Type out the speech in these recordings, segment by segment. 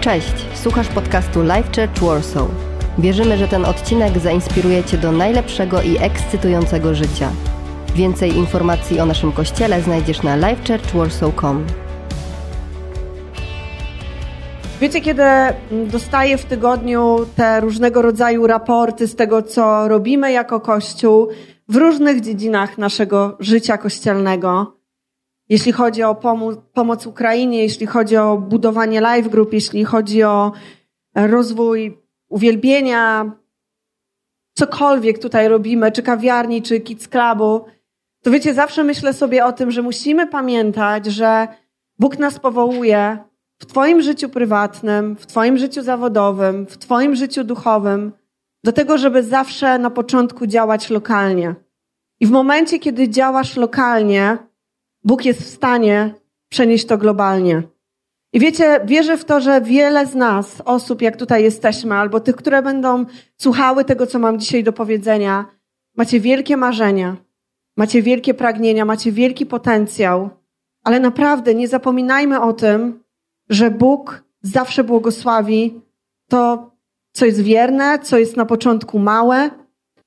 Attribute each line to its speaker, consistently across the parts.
Speaker 1: Cześć, słuchasz podcastu Life Church Warsaw. Wierzymy, że ten odcinek zainspiruje Cię do najlepszego i ekscytującego życia. Więcej informacji o naszym kościele znajdziesz na lifechurchwarsaw.com.
Speaker 2: Wiecie, kiedy dostaję w tygodniu te różnego rodzaju raporty z tego, co robimy jako Kościół w różnych dziedzinach naszego życia kościelnego, jeśli chodzi o pomoc, Ukrainie, jeśli chodzi o budowanie live group, jeśli chodzi o rozwój uwielbienia, cokolwiek tutaj robimy, czy kawiarni, czy kids clubu, to wiecie, zawsze myślę sobie o tym, że musimy pamiętać, że Bóg nas powołuje w Twoim życiu prywatnym, w Twoim życiu zawodowym, w Twoim życiu duchowym, do tego, żeby zawsze na początku działać lokalnie. I w momencie, kiedy działasz lokalnie, Bóg jest w stanie przenieść to globalnie. I wiecie, wierzę w to, że wiele z nas, osób jak tutaj jesteśmy, albo tych, które będą słuchały tego, co mam dzisiaj do powiedzenia, macie wielkie marzenia, macie wielkie pragnienia, macie wielki potencjał, ale naprawdę nie zapominajmy o tym, że Bóg zawsze błogosławi to, co jest wierne, co jest na początku małe.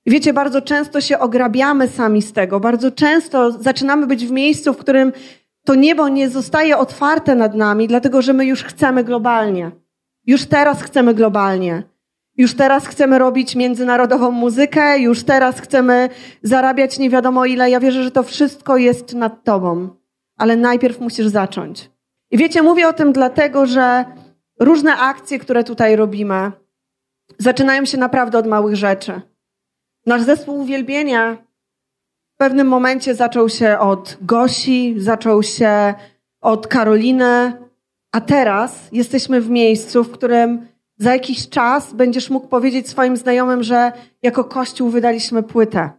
Speaker 2: Wiecie, bardzo często się ograbiamy sami z tego, bardzo często zaczynamy być w miejscu, w którym to niebo nie zostaje otwarte nad nami, dlatego że my już chcemy globalnie. Już teraz chcemy globalnie. Już teraz chcemy robić międzynarodową muzykę, już teraz chcemy zarabiać nie wiadomo ile. Ja wierzę, że to wszystko jest nad tobą, ale najpierw musisz zacząć. I wiecie, mówię o tym dlatego, że różne akcje, które tutaj robimy, zaczynają się naprawdę od małych rzeczy. Nasz zespół uwielbienia w pewnym momencie zaczął się od Gosi, zaczął się od Karoliny, a teraz jesteśmy w miejscu, w którym za jakiś czas będziesz mógł powiedzieć swoim znajomym, że jako Kościół wydaliśmy płytę.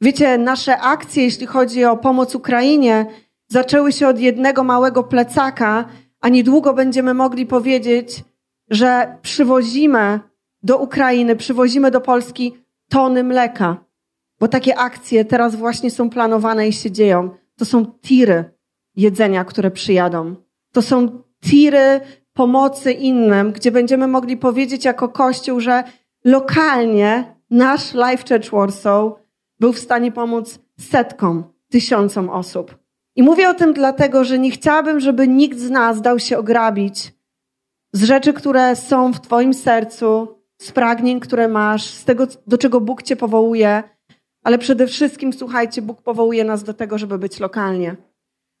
Speaker 2: Wiecie, nasze akcje, jeśli chodzi o pomoc Ukrainie, zaczęły się od jednego małego plecaka, a niedługo będziemy mogli powiedzieć, że przywozimy do Ukrainy, przywozimy do Polski tony mleka. Bo takie akcje teraz właśnie są planowane i się dzieją. To są tiry jedzenia, które przyjadą. To są tiry pomocy innym, gdzie będziemy mogli powiedzieć jako Kościół, że lokalnie nasz Life Church Warsaw był w stanie pomóc setkom, tysiącom osób. I mówię o tym dlatego, że nie chciałabym, żeby nikt z nas dał się ograbić z rzeczy, które są w Twoim sercu, z pragnień, które masz, z tego, do czego Bóg Cię powołuje, ale przede wszystkim, słuchajcie, Bóg powołuje nas do tego, żeby być lokalnie.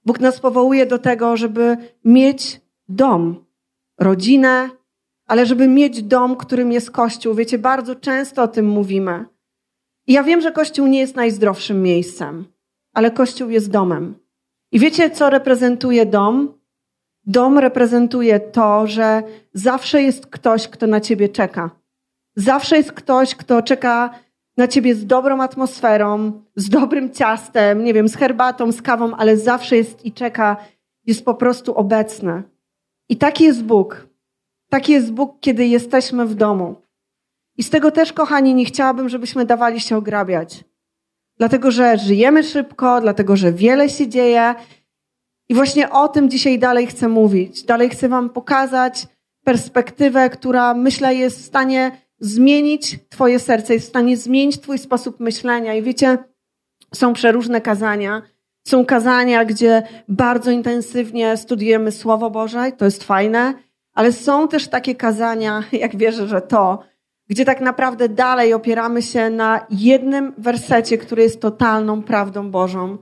Speaker 2: Bóg nas powołuje do tego, żeby mieć dom, rodzinę, ale żeby mieć dom, którym jest Kościół. Wiecie, bardzo często o tym mówimy. I ja wiem, że Kościół nie jest najzdrowszym miejscem, ale Kościół jest domem. I wiecie, co reprezentuje dom? Dom reprezentuje to, że zawsze jest ktoś, kto na ciebie czeka. Zawsze jest ktoś, kto czeka na ciebie z dobrą atmosferą, z dobrym ciastem, nie wiem, z herbatą, z kawą, ale zawsze jest i czeka, jest po prostu obecny. I taki jest Bóg. Taki jest Bóg, kiedy jesteśmy w domu. I z tego też, kochani, nie chciałabym, żebyśmy dawali się ograbiać. Dlatego, że żyjemy szybko, dlatego, że wiele się dzieje. I właśnie o tym dzisiaj dalej chcę mówić. Dalej chcę Wam pokazać perspektywę, która myślę jest w stanie zmienić Twoje serce, jest w stanie zmienić Twój sposób myślenia. I wiecie, są przeróżne kazania. Są kazania, gdzie bardzo intensywnie studiujemy Słowo Boże, to jest fajne, ale są też takie kazania, jak wierzę, że to, gdzie tak naprawdę dalej opieramy się na jednym wersecie, który jest totalną prawdą Bożą.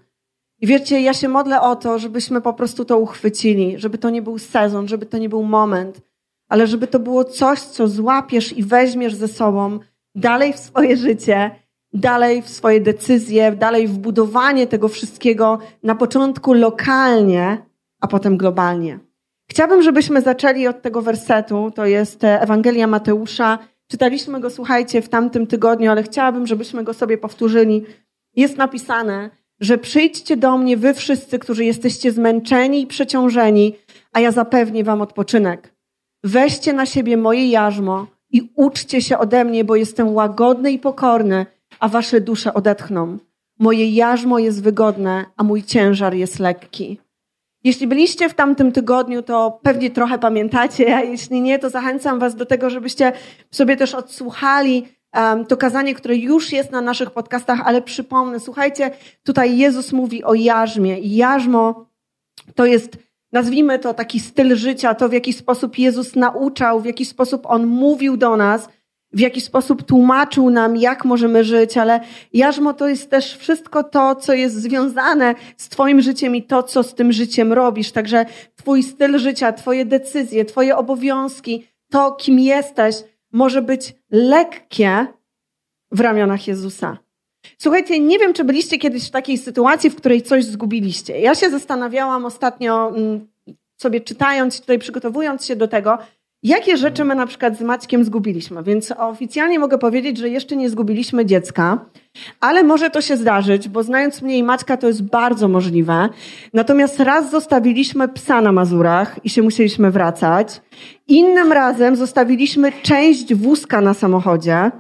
Speaker 2: I wiecie, ja się modlę o to, żebyśmy po prostu to uchwycili, żeby to nie był sezon, żeby to nie był moment, ale żeby to było coś, co złapiesz i weźmiesz ze sobą dalej w swoje życie, dalej w swoje decyzje, dalej w budowanie tego wszystkiego na początku lokalnie, a potem globalnie. Chciałabym, żebyśmy zaczęli od tego wersetu, to jest Ewangelia Mateusza. Czytaliśmy go, słuchajcie, w tamtym tygodniu, ale chciałabym, żebyśmy go sobie powtórzyli. Jest napisane, że przyjdźcie do mnie wy wszyscy, którzy jesteście zmęczeni i przeciążeni, a ja zapewnię wam odpoczynek. Weźcie na siebie moje jarzmo i uczcie się ode mnie, bo jestem łagodny i pokorny, a wasze dusze odetchną. Moje jarzmo jest wygodne, a mój ciężar jest lekki. Jeśli byliście w tamtym tygodniu, to pewnie trochę pamiętacie, a jeśli nie, to zachęcam Was do tego, żebyście sobie też odsłuchali um, to kazanie, które już jest na naszych podcastach, ale przypomnę, słuchajcie, tutaj Jezus mówi o jarzmie i jarzmo to jest, nazwijmy to taki styl życia, to w jaki sposób Jezus nauczał, w jaki sposób On mówił do nas, w jaki sposób tłumaczył nam, jak możemy żyć, ale jarzmo to jest też wszystko to, co jest związane z Twoim życiem i to, co z tym życiem robisz. Także Twój styl życia, Twoje decyzje, Twoje obowiązki, to, kim jesteś, może być lekkie w ramionach Jezusa. Słuchajcie, nie wiem, czy byliście kiedyś w takiej sytuacji, w której coś zgubiliście. Ja się zastanawiałam ostatnio, mm, sobie czytając, tutaj przygotowując się do tego, Jakie rzeczy my na przykład z Maćkiem zgubiliśmy? Więc oficjalnie mogę powiedzieć, że jeszcze nie zgubiliśmy dziecka, ale może to się zdarzyć, bo znając mnie i Maćka to jest bardzo możliwe. Natomiast raz zostawiliśmy psa na Mazurach i się musieliśmy wracać. Innym razem zostawiliśmy część wózka na samochodzie.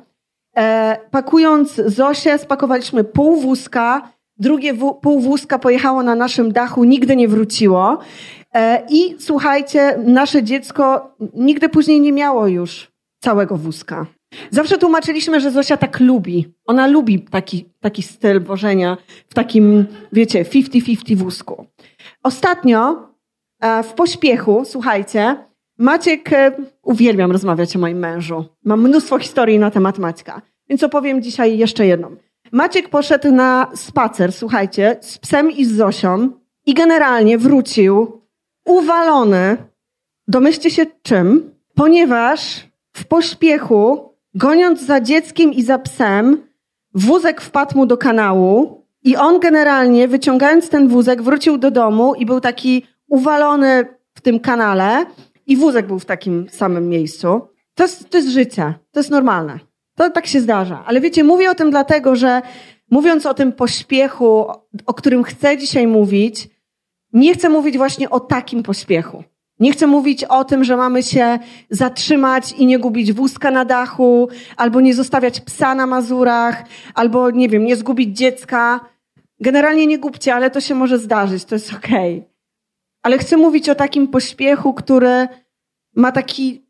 Speaker 2: E, pakując Zosię, spakowaliśmy pół wózka, drugie pół wózka pojechało na naszym dachu, nigdy nie wróciło. E, I słuchajcie, nasze dziecko nigdy później nie miało już całego wózka. Zawsze tłumaczyliśmy, że Zosia tak lubi. Ona lubi taki, taki styl wożenia w takim, wiecie, 50-50 wózku. Ostatnio e, w pośpiechu, słuchajcie, Maciek, e, uwielbiam rozmawiać o moim mężu. Mam mnóstwo historii na temat Maćka, więc opowiem dzisiaj jeszcze jedną. Maciek poszedł na spacer, słuchajcie, z psem i z Zosią i generalnie wrócił uwalony, domyślcie się czym, ponieważ w pośpiechu, goniąc za dzieckiem i za psem, wózek wpadł mu do kanału i on generalnie, wyciągając ten wózek, wrócił do domu i był taki uwalony w tym kanale i wózek był w takim samym miejscu. To jest, to jest życie, to jest normalne. To tak się zdarza. Ale wiecie, mówię o tym dlatego, że mówiąc o tym pośpiechu, o którym chcę dzisiaj mówić, nie chcę mówić właśnie o takim pośpiechu. Nie chcę mówić o tym, że mamy się zatrzymać i nie gubić wózka na dachu, albo nie zostawiać psa na mazurach, albo nie wiem, nie zgubić dziecka. Generalnie nie gubcie, ale to się może zdarzyć, to jest okej. Okay. Ale chcę mówić o takim pośpiechu, który ma taki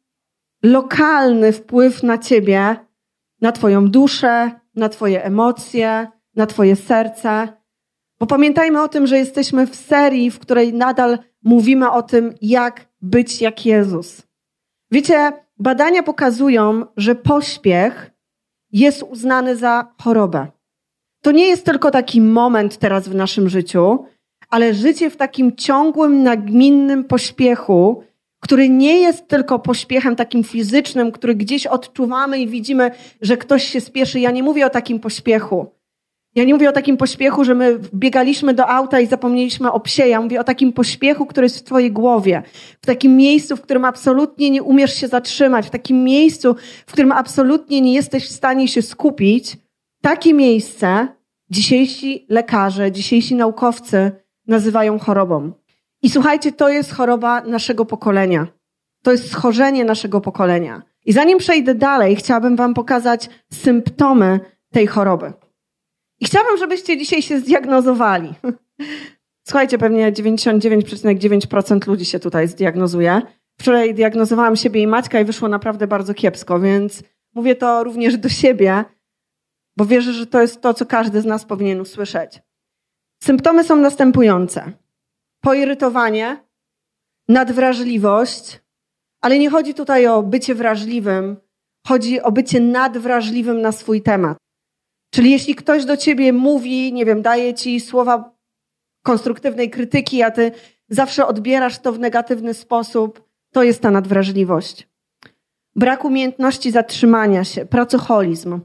Speaker 2: lokalny wpływ na ciebie, na twoją duszę, na twoje emocje, na twoje serce. Bo pamiętajmy o tym, że jesteśmy w serii, w której nadal mówimy o tym, jak być jak Jezus. Wiecie, badania pokazują, że pośpiech jest uznany za chorobę. To nie jest tylko taki moment teraz w naszym życiu, ale życie w takim ciągłym, nagminnym pośpiechu, który nie jest tylko pośpiechem takim fizycznym, który gdzieś odczuwamy i widzimy, że ktoś się spieszy. Ja nie mówię o takim pośpiechu. Ja nie mówię o takim pośpiechu, że my biegaliśmy do auta i zapomnieliśmy o psie. Ja mówię o takim pośpiechu, który jest w twojej głowie. W takim miejscu, w którym absolutnie nie umiesz się zatrzymać. W takim miejscu, w którym absolutnie nie jesteś w stanie się skupić. Takie miejsce dzisiejsi lekarze, dzisiejsi naukowcy nazywają chorobą. I słuchajcie, to jest choroba naszego pokolenia. To jest schorzenie naszego pokolenia. I zanim przejdę dalej, chciałabym Wam pokazać symptomy tej choroby. I chciałabym, żebyście dzisiaj się zdiagnozowali. Słuchajcie, pewnie 99,9% ludzi się tutaj zdiagnozuje. Wczoraj diagnozowałam siebie i Maćka i wyszło naprawdę bardzo kiepsko, więc mówię to również do siebie, bo wierzę, że to jest to, co każdy z nas powinien usłyszeć. Symptomy są następujące. Poirytowanie, nadwrażliwość, ale nie chodzi tutaj o bycie wrażliwym, chodzi o bycie nadwrażliwym na swój temat. Czyli jeśli ktoś do ciebie mówi, nie wiem, daje ci słowa konstruktywnej krytyki, a ty zawsze odbierasz to w negatywny sposób, to jest ta nadwrażliwość. Brak umiejętności zatrzymania się, pracoholizm,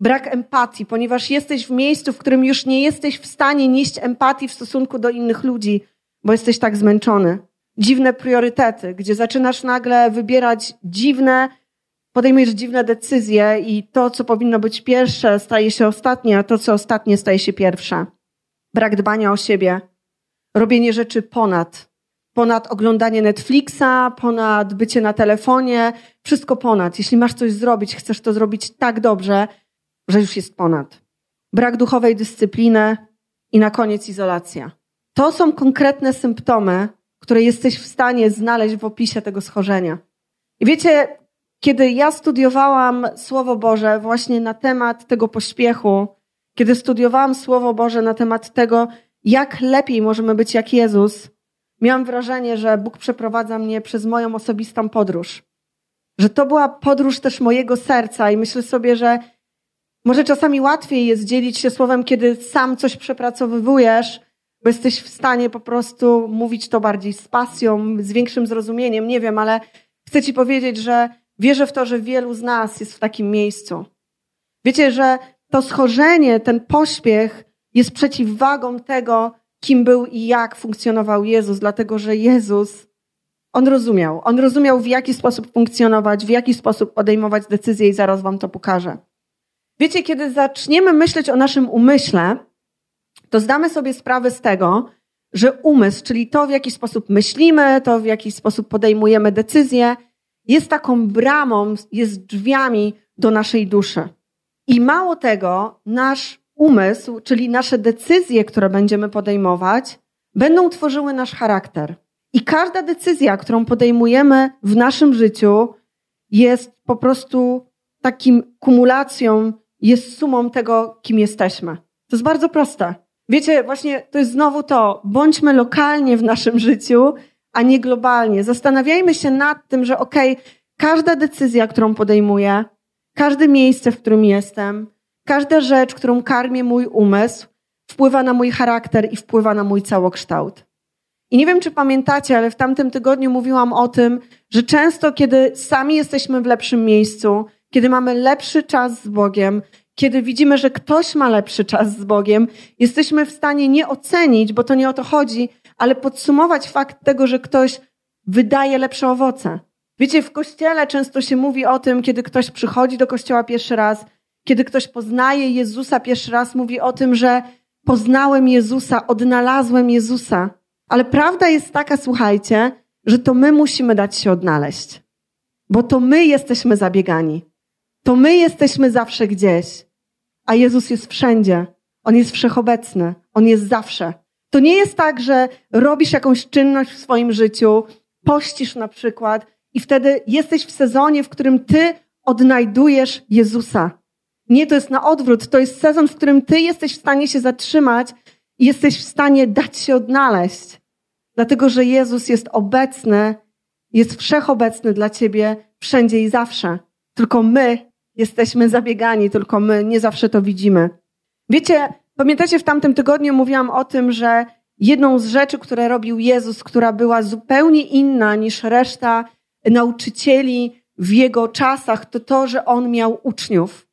Speaker 2: brak empatii, ponieważ jesteś w miejscu, w którym już nie jesteś w stanie nieść empatii w stosunku do innych ludzi, bo jesteś tak zmęczony. Dziwne priorytety, gdzie zaczynasz nagle wybierać dziwne, podejmujesz dziwne decyzje i to, co powinno być pierwsze, staje się ostatnie, a to, co ostatnie, staje się pierwsze. Brak dbania o siebie, robienie rzeczy ponad. Ponad oglądanie Netflixa, ponad bycie na telefonie, wszystko ponad. Jeśli masz coś zrobić, chcesz to zrobić tak dobrze, że już jest ponad. Brak duchowej dyscypliny i na koniec izolacja. To są konkretne symptomy, które jesteś w stanie znaleźć w opisie tego schorzenia. I wiecie, kiedy ja studiowałam Słowo Boże właśnie na temat tego pośpiechu, kiedy studiowałam Słowo Boże na temat tego, jak lepiej możemy być jak Jezus, miałam wrażenie, że Bóg przeprowadza mnie przez moją osobistą podróż. Że to była podróż też mojego serca i myślę sobie, że może czasami łatwiej jest dzielić się słowem, kiedy sam coś przepracowywujesz, bo jesteś w stanie po prostu mówić to bardziej z pasją, z większym zrozumieniem. Nie wiem, ale chcę Ci powiedzieć, że wierzę w to, że wielu z nas jest w takim miejscu. Wiecie, że to schorzenie, ten pośpiech jest przeciwwagą tego, kim był i jak funkcjonował Jezus, dlatego że Jezus, on rozumiał. On rozumiał, w jaki sposób funkcjonować, w jaki sposób podejmować decyzje i zaraz Wam to pokażę. Wiecie, kiedy zaczniemy myśleć o naszym umyśle, to zdamy sobie sprawę z tego, że umysł, czyli to, w jaki sposób myślimy, to, w jaki sposób podejmujemy decyzje, jest taką bramą, jest drzwiami do naszej duszy. I mało tego, nasz umysł, czyli nasze decyzje, które będziemy podejmować, będą tworzyły nasz charakter. I każda decyzja, którą podejmujemy w naszym życiu, jest po prostu takim kumulacją, jest sumą tego, kim jesteśmy. To jest bardzo proste. Wiecie, właśnie to jest znowu to, bądźmy lokalnie w naszym życiu, a nie globalnie. Zastanawiajmy się nad tym, że okej, okay, każda decyzja, którą podejmuję, każde miejsce, w którym jestem, każda rzecz, którą karmię mój umysł, wpływa na mój charakter i wpływa na mój całokształt. I nie wiem, czy pamiętacie, ale w tamtym tygodniu mówiłam o tym, że często, kiedy sami jesteśmy w lepszym miejscu, kiedy mamy lepszy czas z Bogiem, kiedy widzimy, że ktoś ma lepszy czas z Bogiem, jesteśmy w stanie nie ocenić, bo to nie o to chodzi, ale podsumować fakt tego, że ktoś wydaje lepsze owoce. Wiecie, w kościele często się mówi o tym, kiedy ktoś przychodzi do kościoła pierwszy raz, kiedy ktoś poznaje Jezusa pierwszy raz, mówi o tym, że poznałem Jezusa, odnalazłem Jezusa. Ale prawda jest taka, słuchajcie, że to my musimy dać się odnaleźć. Bo to my jesteśmy zabiegani. To my jesteśmy zawsze gdzieś. A Jezus jest wszędzie. On jest wszechobecny. On jest zawsze. To nie jest tak, że robisz jakąś czynność w swoim życiu, pościsz na przykład i wtedy jesteś w sezonie, w którym ty odnajdujesz Jezusa. Nie, to jest na odwrót. To jest sezon, w którym ty jesteś w stanie się zatrzymać i jesteś w stanie dać się odnaleźć. Dlatego, że Jezus jest obecny, jest wszechobecny dla ciebie wszędzie i zawsze. Tylko my jesteśmy zabiegani, tylko my nie zawsze to widzimy. Wiecie, pamiętacie, w tamtym tygodniu mówiłam o tym, że jedną z rzeczy, które robił Jezus, która była zupełnie inna niż reszta nauczycieli w jego czasach, to to, że on miał uczniów.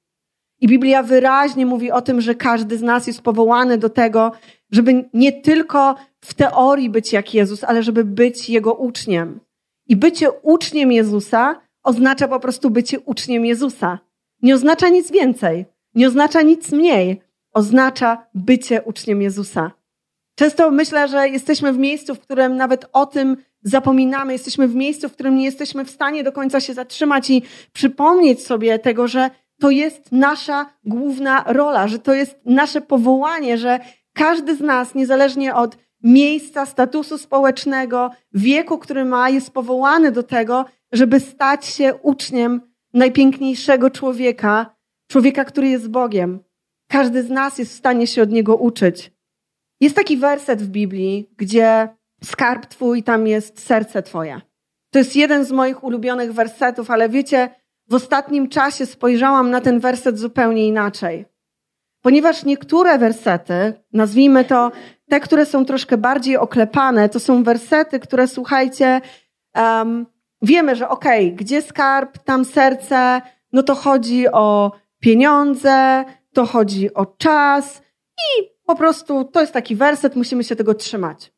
Speaker 2: I Biblia wyraźnie mówi o tym, że każdy z nas jest powołany do tego, żeby nie tylko w teorii być jak Jezus, ale żeby być Jego uczniem. I bycie uczniem Jezusa oznacza po prostu bycie uczniem Jezusa. Nie oznacza nic więcej, nie oznacza nic mniej. Oznacza bycie uczniem Jezusa. Często myślę, że jesteśmy w miejscu, w którym nawet o tym zapominamy. Jesteśmy w miejscu, w którym nie jesteśmy w stanie do końca się zatrzymać i przypomnieć sobie tego, że to jest nasza główna rola, że to jest nasze powołanie, że każdy z nas, niezależnie od miejsca, statusu społecznego, wieku, który ma, jest powołany do tego, żeby stać się uczniem najpiękniejszego człowieka, człowieka, który jest Bogiem. Każdy z nas jest w stanie się od niego uczyć. Jest taki werset w Biblii, gdzie skarb twój, tam jest serce twoje. To jest jeden z moich ulubionych wersetów, ale wiecie, w ostatnim czasie spojrzałam na ten werset zupełnie inaczej. Ponieważ niektóre wersety, nazwijmy to te, które są troszkę bardziej oklepane, to są wersety, które słuchajcie, um, wiemy, że okej, okay, gdzie skarb, tam serce, no to chodzi o pieniądze, to chodzi o czas i po prostu to jest taki werset, musimy się tego trzymać.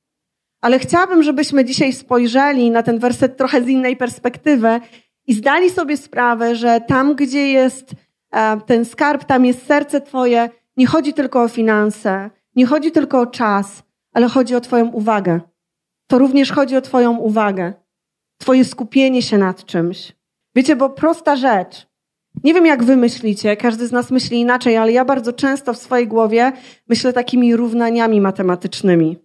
Speaker 2: Ale chciałabym, żebyśmy dzisiaj spojrzeli na ten werset trochę z innej perspektywy i zdali sobie sprawę, że tam, gdzie jest e, ten skarb, tam jest serce Twoje, nie chodzi tylko o finanse, nie chodzi tylko o czas, ale chodzi o Twoją uwagę. To również chodzi o Twoją uwagę. Twoje skupienie się nad czymś. Wiecie, bo prosta rzecz. Nie wiem, jak wy myślicie, każdy z nas myśli inaczej, ale ja bardzo często w swojej głowie myślę takimi równaniami matematycznymi.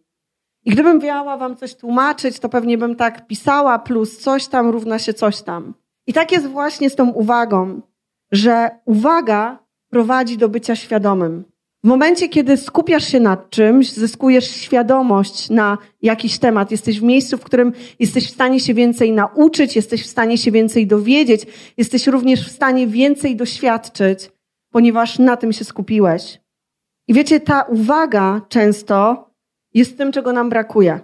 Speaker 2: I gdybym miała wam coś tłumaczyć, to pewnie bym tak pisała, plus coś tam równa się coś tam. I tak jest właśnie z tą uwagą, że uwaga prowadzi do bycia świadomym. W momencie, kiedy skupiasz się nad czymś, zyskujesz świadomość na jakiś temat, jesteś w miejscu, w którym jesteś w stanie się więcej nauczyć, jesteś w stanie się więcej dowiedzieć, jesteś również w stanie więcej doświadczyć, ponieważ na tym się skupiłeś. I wiecie, ta uwaga często jest tym, czego nam brakuje.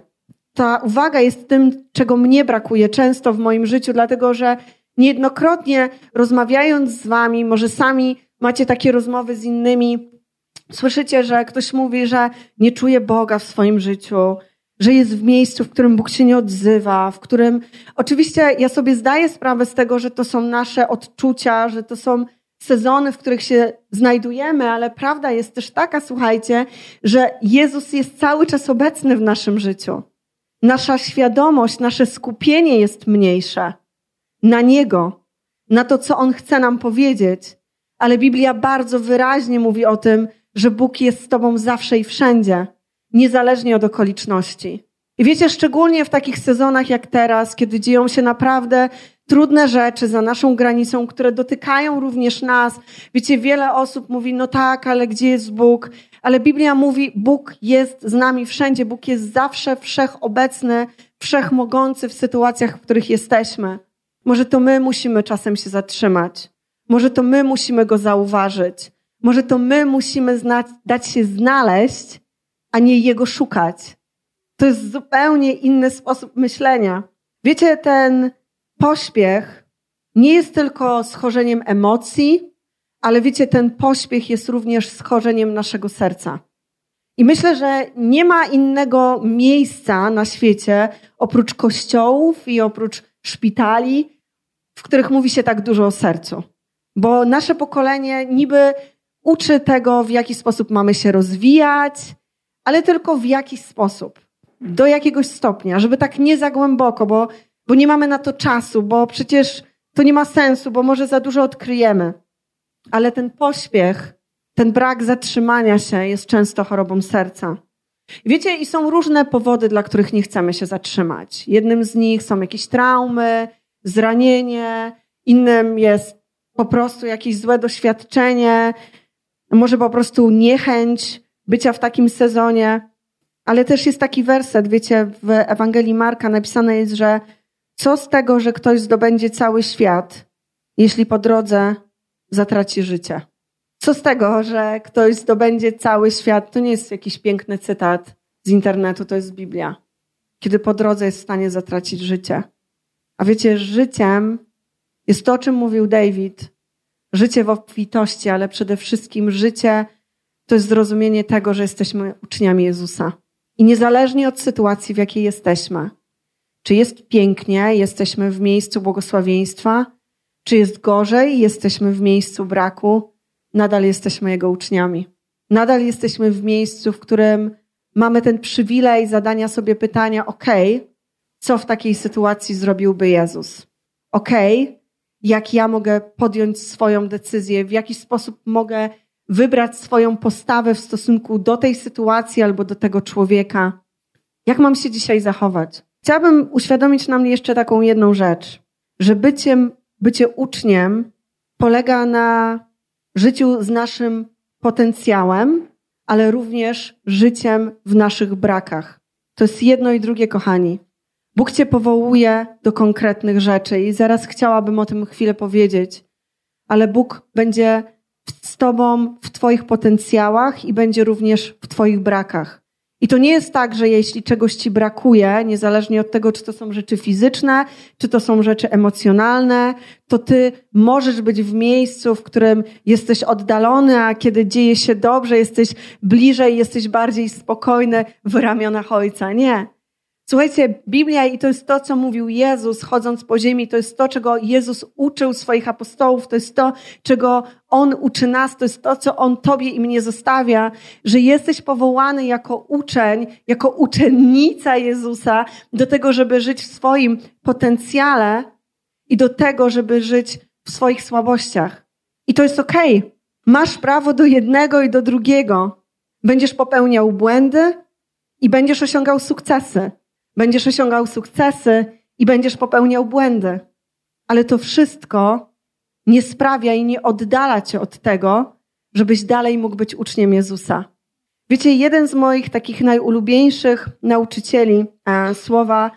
Speaker 2: Ta uwaga jest tym, czego mnie brakuje często w moim życiu, dlatego że niejednokrotnie rozmawiając z wami, może sami macie takie rozmowy z innymi, słyszycie, że ktoś mówi, że nie czuje Boga w swoim życiu, że jest w miejscu, w którym Bóg się nie odzywa, w którym oczywiście ja sobie zdaję sprawę z tego, że to są nasze odczucia, że to są sezony, w których się znajdujemy, ale prawda jest też taka, słuchajcie, że Jezus jest cały czas obecny w naszym życiu. Nasza świadomość, nasze skupienie jest mniejsze na Niego, na to, co On chce nam powiedzieć. Ale Biblia bardzo wyraźnie mówi o tym, że Bóg jest z Tobą zawsze i wszędzie, niezależnie od okoliczności. I wiecie, szczególnie w takich sezonach jak teraz, kiedy dzieją się naprawdę trudne rzeczy za naszą granicą, które dotykają również nas. Wiecie, wiele osób mówi, no tak, ale gdzie jest Bóg? Ale Biblia mówi, Bóg jest z nami wszędzie. Bóg jest zawsze wszechobecny, wszechmogący w sytuacjach, w których jesteśmy. Może to my musimy czasem się zatrzymać. Może to my musimy go zauważyć. Może to my musimy znać, dać się znaleźć, a nie jego szukać. To jest zupełnie inny sposób myślenia. Wiecie, ten pośpiech nie jest tylko schorzeniem emocji, ale wiecie, ten pośpiech jest również schorzeniem naszego serca. I myślę, że nie ma innego miejsca na świecie oprócz kościołów i oprócz szpitali, w których mówi się tak dużo o sercu. Bo nasze pokolenie niby uczy tego, w jaki sposób mamy się rozwijać, ale tylko w jakiś sposób, do jakiegoś stopnia, żeby tak nie za głęboko, bo, bo nie mamy na to czasu, bo przecież to nie ma sensu, bo może za dużo odkryjemy. Ale ten pośpiech, ten brak zatrzymania się jest często chorobą serca. Wiecie, i są różne powody, dla których nie chcemy się zatrzymać. Jednym z nich są jakieś traumy, zranienie, innym jest po prostu jakieś złe doświadczenie, może po prostu niechęć bycia w takim sezonie. Ale też jest taki werset, wiecie, w Ewangelii Marka napisane jest, że co z tego, że ktoś zdobędzie cały świat, jeśli po drodze zatraci życie? Co z tego, że ktoś zdobędzie cały świat? To nie jest jakiś piękny cytat z internetu, to jest Biblia. Kiedy po drodze jest w stanie zatracić życie. A wiecie, życiem jest to, o czym mówił David, życie w obfitości, ale przede wszystkim życie to jest zrozumienie tego, że jesteśmy uczniami Jezusa. I niezależnie od sytuacji, w jakiej jesteśmy, czy jest pięknie, jesteśmy w miejscu błogosławieństwa, czy jest gorzej, jesteśmy w miejscu braku, nadal jesteśmy Jego uczniami. Nadal jesteśmy w miejscu, w którym mamy ten przywilej zadania sobie pytania, ok, co w takiej sytuacji zrobiłby Jezus? Ok, jak ja mogę podjąć swoją decyzję, w jaki sposób mogę wybrać swoją postawę w stosunku do tej sytuacji albo do tego człowieka. Jak mam się dzisiaj zachować? Chciałabym uświadomić nam jeszcze taką jedną rzecz, że byciem, bycie uczniem polega na życiu z naszym potencjałem, ale również życiem w naszych brakach. To jest jedno i drugie, kochani. Bóg Cię powołuje do konkretnych rzeczy i zaraz chciałabym o tym chwilę powiedzieć, ale Bóg będzie z Tobą w Twoich potencjałach i będzie również w Twoich brakach. I to nie jest tak, że jeśli czegoś Ci brakuje, niezależnie od tego, czy to są rzeczy fizyczne, czy to są rzeczy emocjonalne, to Ty możesz być w miejscu, w którym jesteś oddalony, a kiedy dzieje się dobrze, jesteś bliżej, jesteś bardziej spokojny w ramionach Ojca. Nie. Słuchajcie, Biblia i to jest to, co mówił Jezus, chodząc po ziemi, to jest to, czego Jezus uczył swoich apostołów, to jest to, czego On uczy nas, to jest to, co On Tobie i mnie zostawia, że jesteś powołany jako uczeń, jako uczennica Jezusa do tego, żeby żyć w swoim potencjale i do tego, żeby żyć w swoich słabościach. I to jest okej. Okay. Masz prawo do jednego i do drugiego. Będziesz popełniał błędy, i będziesz osiągał sukcesy. Będziesz osiągał sukcesy i będziesz popełniał błędy. Ale to wszystko nie sprawia i nie oddala cię od tego, żebyś dalej mógł być uczniem Jezusa. Wiecie, jeden z moich takich najulubieńszych nauczycieli e, słowa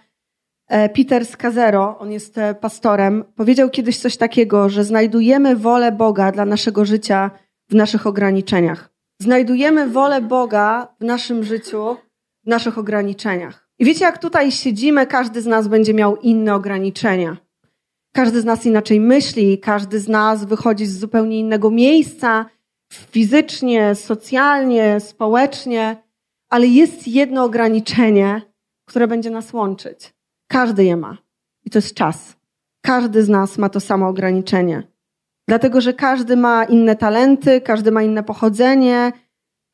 Speaker 2: e, Peter Skazero, on jest e, pastorem, powiedział kiedyś coś takiego, że znajdujemy wolę Boga dla naszego życia w naszych ograniczeniach. Znajdujemy wolę Boga w naszym życiu, w naszych ograniczeniach. I wiecie, jak tutaj siedzimy, każdy z nas będzie miał inne ograniczenia. Każdy z nas inaczej myśli, każdy z nas wychodzi z zupełnie innego miejsca, fizycznie, socjalnie, społecznie, ale jest jedno ograniczenie, które będzie nas łączyć. Każdy je ma. I to jest czas. Każdy z nas ma to samo ograniczenie. Dlatego, że każdy ma inne talenty, każdy ma inne pochodzenie,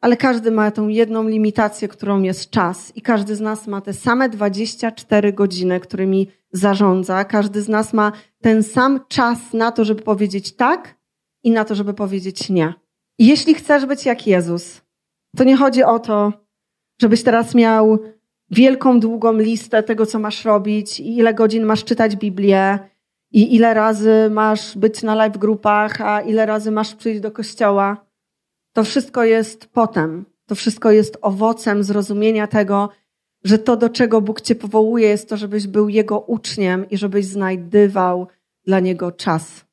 Speaker 2: ale każdy ma tą jedną limitację, którą jest czas. I każdy z nas ma te same 24 godziny, którymi zarządza. Każdy z nas ma ten sam czas na to, żeby powiedzieć tak i na to, żeby powiedzieć nie. I jeśli chcesz być jak Jezus, to nie chodzi o to, żebyś teraz miał wielką, długą listę tego, co masz robić i ile godzin masz czytać Biblię i ile razy masz być na live grupach, a ile razy masz przyjść do kościoła. To wszystko jest potem. To wszystko jest owocem zrozumienia tego, że to, do czego Bóg cię powołuje, jest to, żebyś był Jego uczniem i żebyś znajdywał dla Niego czas.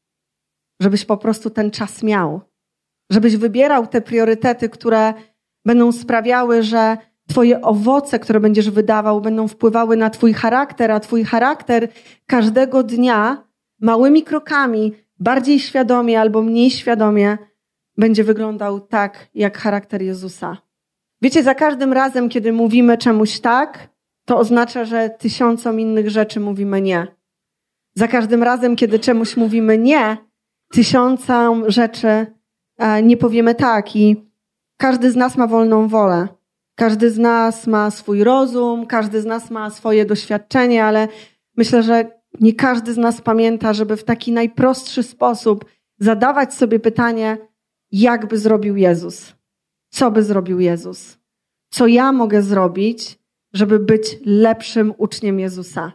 Speaker 2: Żebyś po prostu ten czas miał. Żebyś wybierał te priorytety, które będą sprawiały, że Twoje owoce, które będziesz wydawał, będą wpływały na Twój charakter, a Twój charakter każdego dnia małymi krokami, bardziej świadomie albo mniej świadomie, będzie wyglądał tak, jak charakter Jezusa. Wiecie, za każdym razem, kiedy mówimy czemuś tak, to oznacza, że tysiącom innych rzeczy mówimy nie. Za każdym razem, kiedy czemuś mówimy nie, tysiącom rzeczy e, nie powiemy tak. I każdy z nas ma wolną wolę. Każdy z nas ma swój rozum, każdy z nas ma swoje doświadczenie, ale myślę, że nie każdy z nas pamięta, żeby w taki najprostszy sposób zadawać sobie pytanie, jak by zrobił Jezus? Co by zrobił Jezus? Co ja mogę zrobić, żeby być lepszym uczniem Jezusa?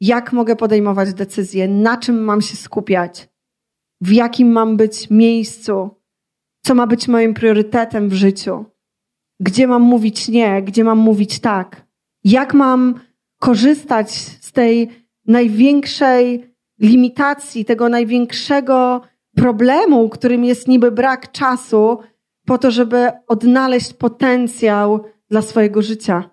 Speaker 2: Jak mogę podejmować decyzje? Na czym mam się skupiać? W jakim mam być miejscu? Co ma być moim priorytetem w życiu? Gdzie mam mówić nie? Gdzie mam mówić tak? Jak mam korzystać z tej największej limitacji, tego największego problemu, którym jest niby brak czasu, po to, żeby odnaleźć potencjał dla swojego życia.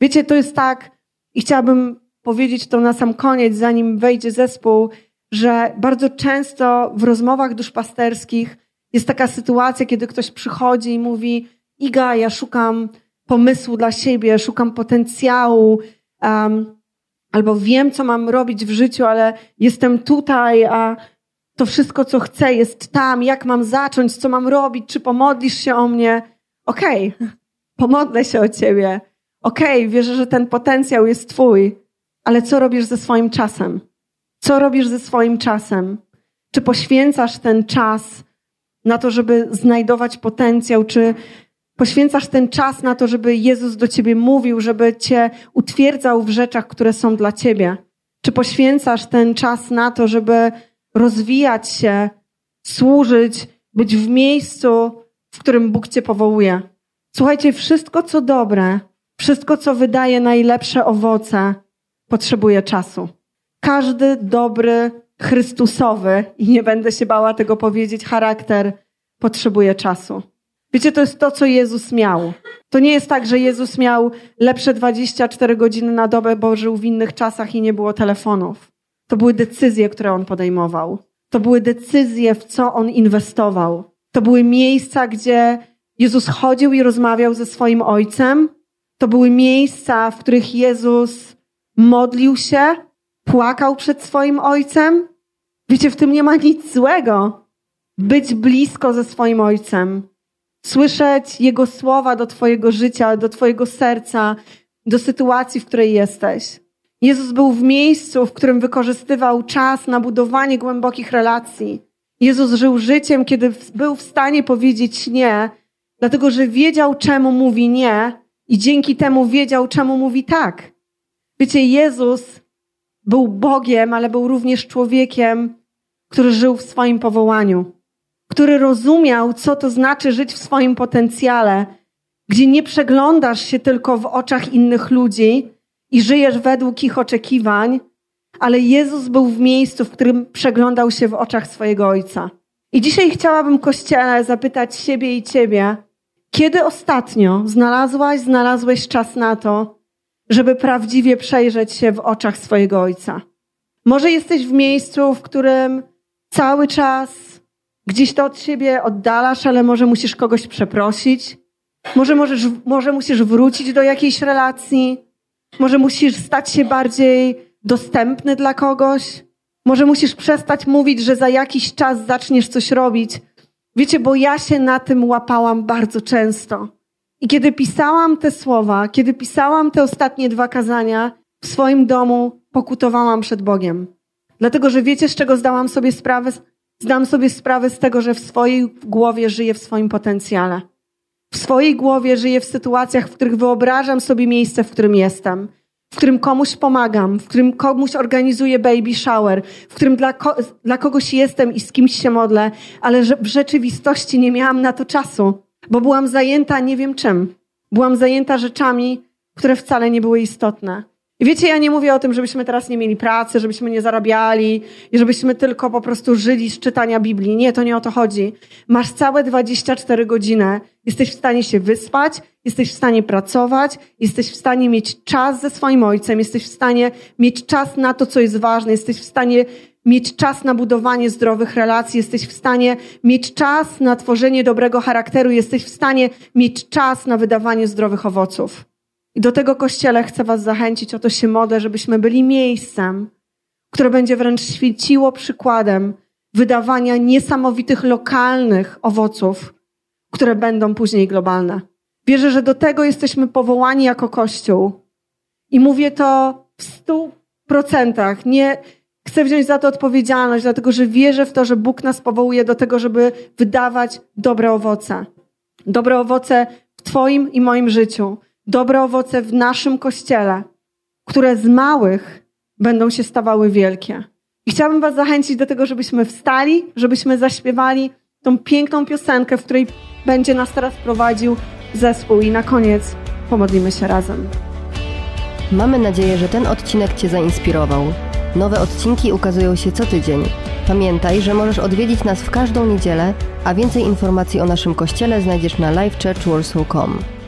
Speaker 2: Wiecie, to jest tak, i chciałabym powiedzieć to na sam koniec, zanim wejdzie zespół, że bardzo często w rozmowach duszpasterskich jest taka sytuacja, kiedy ktoś przychodzi i mówi: Iga, ja szukam pomysłu dla siebie, szukam potencjału, um, albo wiem, co mam robić w życiu, ale jestem tutaj, a to wszystko, co chcę, jest tam, jak mam zacząć, co mam robić, czy pomodlisz się o mnie. Okej, okay. pomodlę się o ciebie. Okej, okay. wierzę, że ten potencjał jest twój, ale co robisz ze swoim czasem? Co robisz ze swoim czasem? Czy poświęcasz ten czas na to, żeby znajdować potencjał, czy poświęcasz ten czas na to, żeby Jezus do ciebie mówił, żeby cię utwierdzał w rzeczach, które są dla ciebie? Czy poświęcasz ten czas na to, żeby rozwijać się, służyć, być w miejscu, w którym Bóg cię powołuje? Słuchajcie, wszystko co dobre, wszystko co wydaje najlepsze owoce, potrzebuje czasu. Każdy dobry, Chrystusowy, i nie będę się bała tego powiedzieć, charakter potrzebuje czasu. Wiecie, to jest to, co Jezus miał. To nie jest tak, że Jezus miał lepsze 24 godziny na dobę, bo żył w innych czasach i nie było telefonów. To były decyzje, które on podejmował. To były decyzje, w co on inwestował. To były miejsca, gdzie Jezus chodził i rozmawiał ze swoim ojcem. To były miejsca, w których Jezus modlił się, płakał przed swoim ojcem. Wiecie, w tym nie ma nic złego. Być blisko ze swoim ojcem, słyszeć Jego słowa do Twojego życia, do Twojego serca, do sytuacji, w której jesteś. Jezus był w miejscu, w którym wykorzystywał czas na budowanie głębokich relacji. Jezus żył życiem, kiedy był w stanie powiedzieć nie, dlatego że wiedział, czemu mówi nie i dzięki temu wiedział, czemu mówi tak. Wiecie, Jezus był Bogiem, ale był również człowiekiem, który żył w swoim powołaniu, który rozumiał, co to znaczy żyć w swoim potencjale, gdzie nie przeglądasz się tylko w oczach innych ludzi i żyjesz według ich oczekiwań, ale Jezus był w miejscu, w którym przeglądał się w oczach swojego Ojca. I dzisiaj chciałabym Kościele zapytać siebie i Ciebie, kiedy ostatnio znalazłaś, znalazłeś czas na to, żeby prawdziwie przejrzeć się w oczach swojego Ojca? Może jesteś w miejscu, w którym cały czas gdzieś to od siebie oddalasz, ale może musisz kogoś przeprosić, może, możesz, może musisz wrócić do jakiejś relacji, może musisz stać się bardziej dostępny dla kogoś, może musisz przestać mówić, że za jakiś czas zaczniesz coś robić. Wiecie, bo ja się na tym łapałam bardzo często. I kiedy pisałam te słowa, kiedy pisałam te ostatnie dwa kazania, w swoim domu pokutowałam przed Bogiem. Dlatego, że wiecie, z czego zdałam sobie sprawę? Zdam sobie sprawę z tego, że w swojej głowie żyję w swoim potencjale. W swojej głowie żyję w sytuacjach, w których wyobrażam sobie miejsce, w którym jestem w którym komuś pomagam, w którym komuś organizuję baby shower, w którym dla, ko dla kogoś jestem i z kimś się modlę, ale w rzeczywistości nie miałam na to czasu, bo byłam zajęta nie wiem czym. Byłam zajęta rzeczami, które wcale nie były istotne. I wiecie, ja nie mówię o tym, żebyśmy teraz nie mieli pracy, żebyśmy nie zarabiali i żebyśmy tylko po prostu żyli z czytania Biblii. Nie, to nie o to chodzi. Masz całe 24 godziny. Jesteś w stanie się wyspać, jesteś w stanie pracować, jesteś w stanie mieć czas ze swoim ojcem, jesteś w stanie mieć czas na to, co jest ważne, jesteś w stanie mieć czas na budowanie zdrowych relacji, jesteś w stanie mieć czas na tworzenie dobrego charakteru, jesteś w stanie mieć czas na wydawanie zdrowych owoców. I do tego kościele chcę Was zachęcić, o to się modlę, żebyśmy byli miejscem, które będzie wręcz świeciło przykładem wydawania niesamowitych lokalnych owoców, które będą później globalne. Wierzę, że do tego jesteśmy powołani jako Kościół. I mówię to w stu procentach. Nie chcę wziąć za to odpowiedzialność, dlatego że wierzę w to, że Bóg nas powołuje do tego, żeby wydawać dobre owoce. Dobre owoce w Twoim i moim życiu dobre owoce w naszym kościele, które z małych będą się stawały wielkie. I chciałabym Was zachęcić do tego, żebyśmy wstali, żebyśmy zaśpiewali tą piękną piosenkę, w której będzie nas teraz prowadził zespół. I na koniec pomodlimy się razem.
Speaker 1: Mamy nadzieję, że ten odcinek Cię zainspirował. Nowe odcinki ukazują się co tydzień. Pamiętaj, że możesz odwiedzić nas w każdą niedzielę, a więcej informacji o naszym kościele znajdziesz na livechurchwarsaw.com.